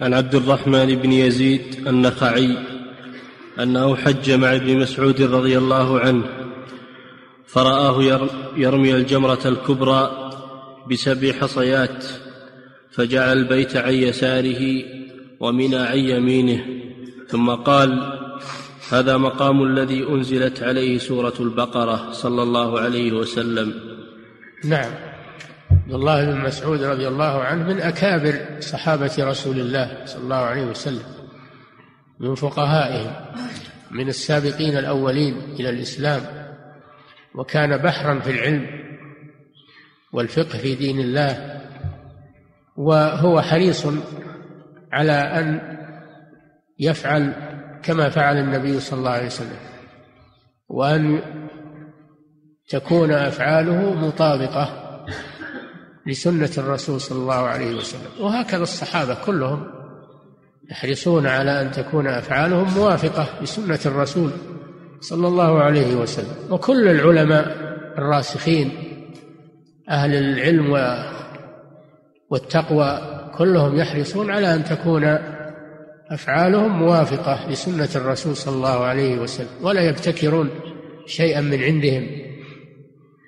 عن عبد الرحمن بن يزيد النخعي انه حج مع ابن مسعود رضي الله عنه فرآه يرمي الجمرة الكبرى بسبع حصيات فجعل البيت عن يساره ومنى عن يمينه ثم قال هذا مقام الذي أنزلت عليه سورة البقرة صلى الله عليه وسلم. نعم. عبد الله بن مسعود رضي الله عنه من أكابر صحابة رسول الله صلى الله عليه وسلم من فقهائهم من السابقين الأولين إلى الإسلام وكان بحرا في العلم والفقه في دين الله وهو حريص على أن يفعل كما فعل النبي صلى الله عليه وسلم وأن تكون أفعاله مطابقة لسنة الرسول صلى الله عليه وسلم. وهكذا الصحابة كلهم يحرصون على أن تكون أفعالهم موافقة لسنة الرسول صلى الله عليه وسلم. وكل العلماء الراسخين أهل العلم والتقوى كلهم يحرصون على أن تكون أفعالهم موافقة لسنة الرسول صلى الله عليه وسلم. ولا يبتكرون شيئا من عندهم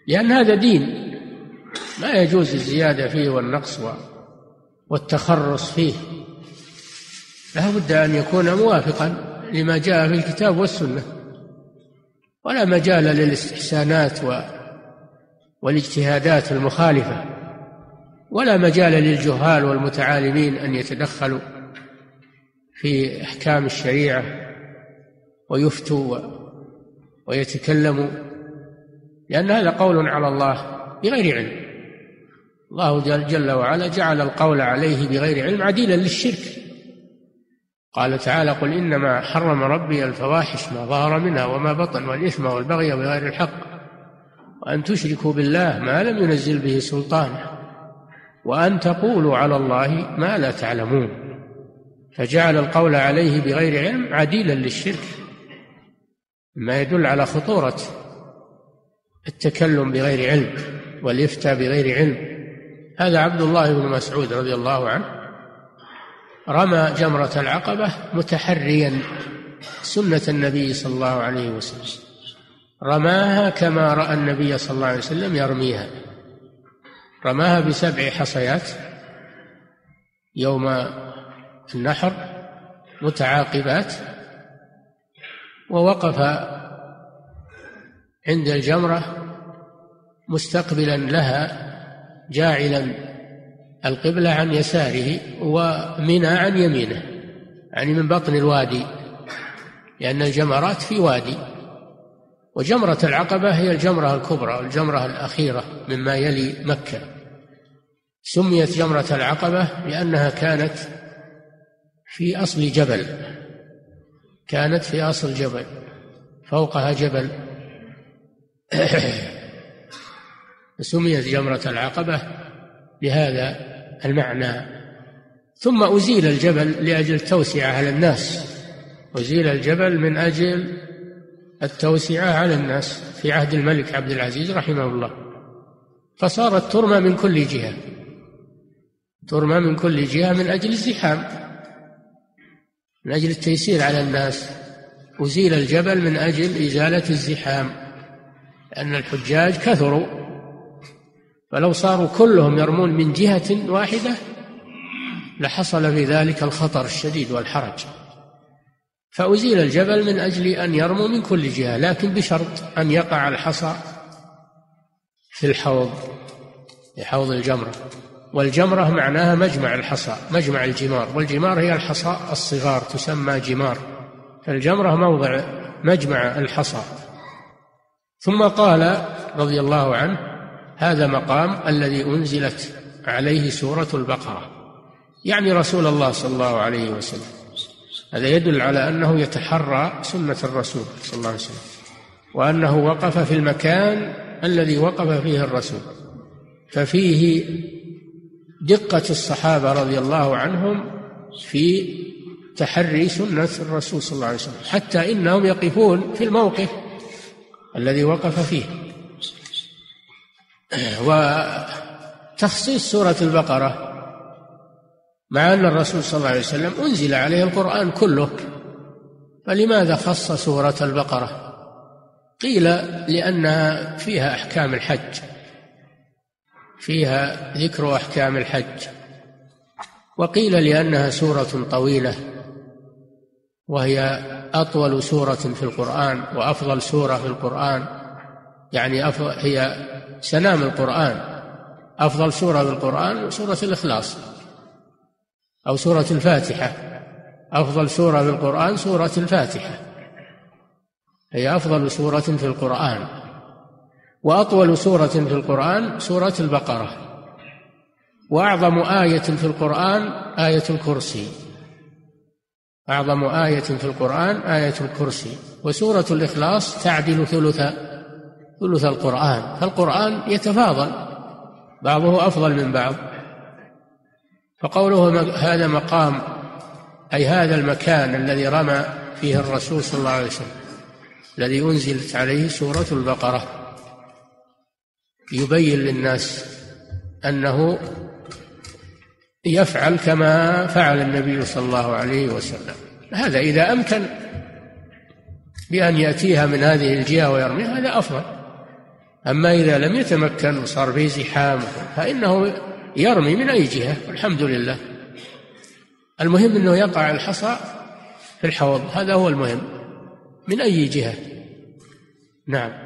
لأن هذا دين. ما يجوز الزيادة فيه والنقص والتخرص فيه. لا بد أن يكون موافقا لما جاء في الكتاب والسنة. ولا مجال للاستحسانات والاجتهادات المخالفة. ولا مجال للجهال والمتعالمين أن يتدخلوا في أحكام الشريعة ويفتوا ويتكلموا. لأن هذا قول على الله بغير علم. الله جل وعلا جعل القول عليه بغير علم عديلا للشرك. قال تعالى قل إنما حرم ربي الفواحش ما ظهر منها وما بطن والإثم والبغي بغير الحق وأن تشركوا بالله ما لم ينزل به سلطانا وأن تقولوا على الله ما لا تعلمون. فجعل القول عليه بغير علم عديلا للشرك. ما يدل على خطورة التكلم بغير علم والإفتاء بغير علم. هذا عبد الله بن مسعود رضي الله عنه رمى جمرة العقبة متحريا سنة النبي صلى الله عليه وسلم. رماها كما رأى النبي صلى الله عليه وسلم يرميها. رماها بسبع حصيات يوم النحر متعاقبات ووقف عند الجمرة مستقبلا لها جاعلا القبلة عن يساره ومنى عن يمينه يعني من بطن الوادي لأن الجمرات في وادي وجمرة العقبة هي الجمرة الكبرى الجمرة الأخيرة مما يلي مكة. سميت جمرة العقبة لأنها كانت في أصل جبل كانت في أصل جبل فوقها جبل. سميت جمرة العقبة بهذا المعنى. ثم أزيل الجبل لأجل التوسعة على الناس. أزيل الجبل من أجل التوسعة على الناس في عهد الملك عبد العزيز رحمه الله. فصارت ترمى من كل جهة. ترمى من كل جهة من أجل الزحام من أجل التيسير على الناس. أزيل الجبل من أجل إزالة الزحام لأن الحجاج كثروا. فلو صاروا كلهم يرمون من جهة واحدة لحصل في ذلك الخطر الشديد والحرج. فأزيل الجبل من أجل أن يرموا من كل جهة لكن بشرط أن يقع الحصى في الحوض في حوض الجمرة. والجمرة معناها مجمع الحصى مجمع الجمار. والجمار هي الحصى الصغار تسمى جمار. فالجمرة موضع مجمع الحصى. ثم قال رضي الله عنه هذا مقام الذي أنزلت عليه سورة البقرة. يعني رسول الله صلى الله عليه وسلم. هذا يدل على أنه يتحرى سنة الرسول صلى الله عليه وسلم. وأنه وقف في المكان الذي وقف فيه الرسول. ففيه دقة الصحابة رضي الله عنهم في تحري سنة الرسول صلى الله عليه وسلم. حتى إنهم يقفون في الموقف الذي وقف فيه. وتخصيص سورة البقرة مع أن الرسول صلى الله عليه وسلم أنزل عليه القرآن كله. فلماذا خص سورة البقرة؟ قيل لأنها فيها أحكام الحج فيها ذكر أحكام الحج وقيل لأنها سورة طويلة وهي أطول سورة في القرآن وأفضل سورة في القرآن. يعني هي سنام القرآن أفضل سورة في القرآن سورة الإخلاص أو سورة الفاتحة. أفضل سورة في القرآن سورة الفاتحة. هي أفضل سورة في القرآن. وأطول سورة في القرآن سورة البقرة. وأعظم آية في القرآن آية الكرسي. أعظم آية في القرآن آية الكرسي. وسورة الإخلاص تعدل ثلث ثلث القرآن فالقرآن يتفاضل بعضه أفضل من بعض. فقوله هذا مقام أي هذا المكان الذي رمى فيه الرسول صلى الله عليه وسلم الذي أنزلت عليه سورة البقرة يبين للناس أنه يفعل كما فعل النبي صلى الله عليه وسلم. هذا إذا أمكن بأن يأتيها من هذه الجهة ويرميها هذا أفضل. أما إذا لم يتمكن وصار في زحام. فإنه يرمي من أي جهة والحمد لله. المهم أنه يقع الحصى في الحوض. هذا هو المهم من أي جهة؟ نعم.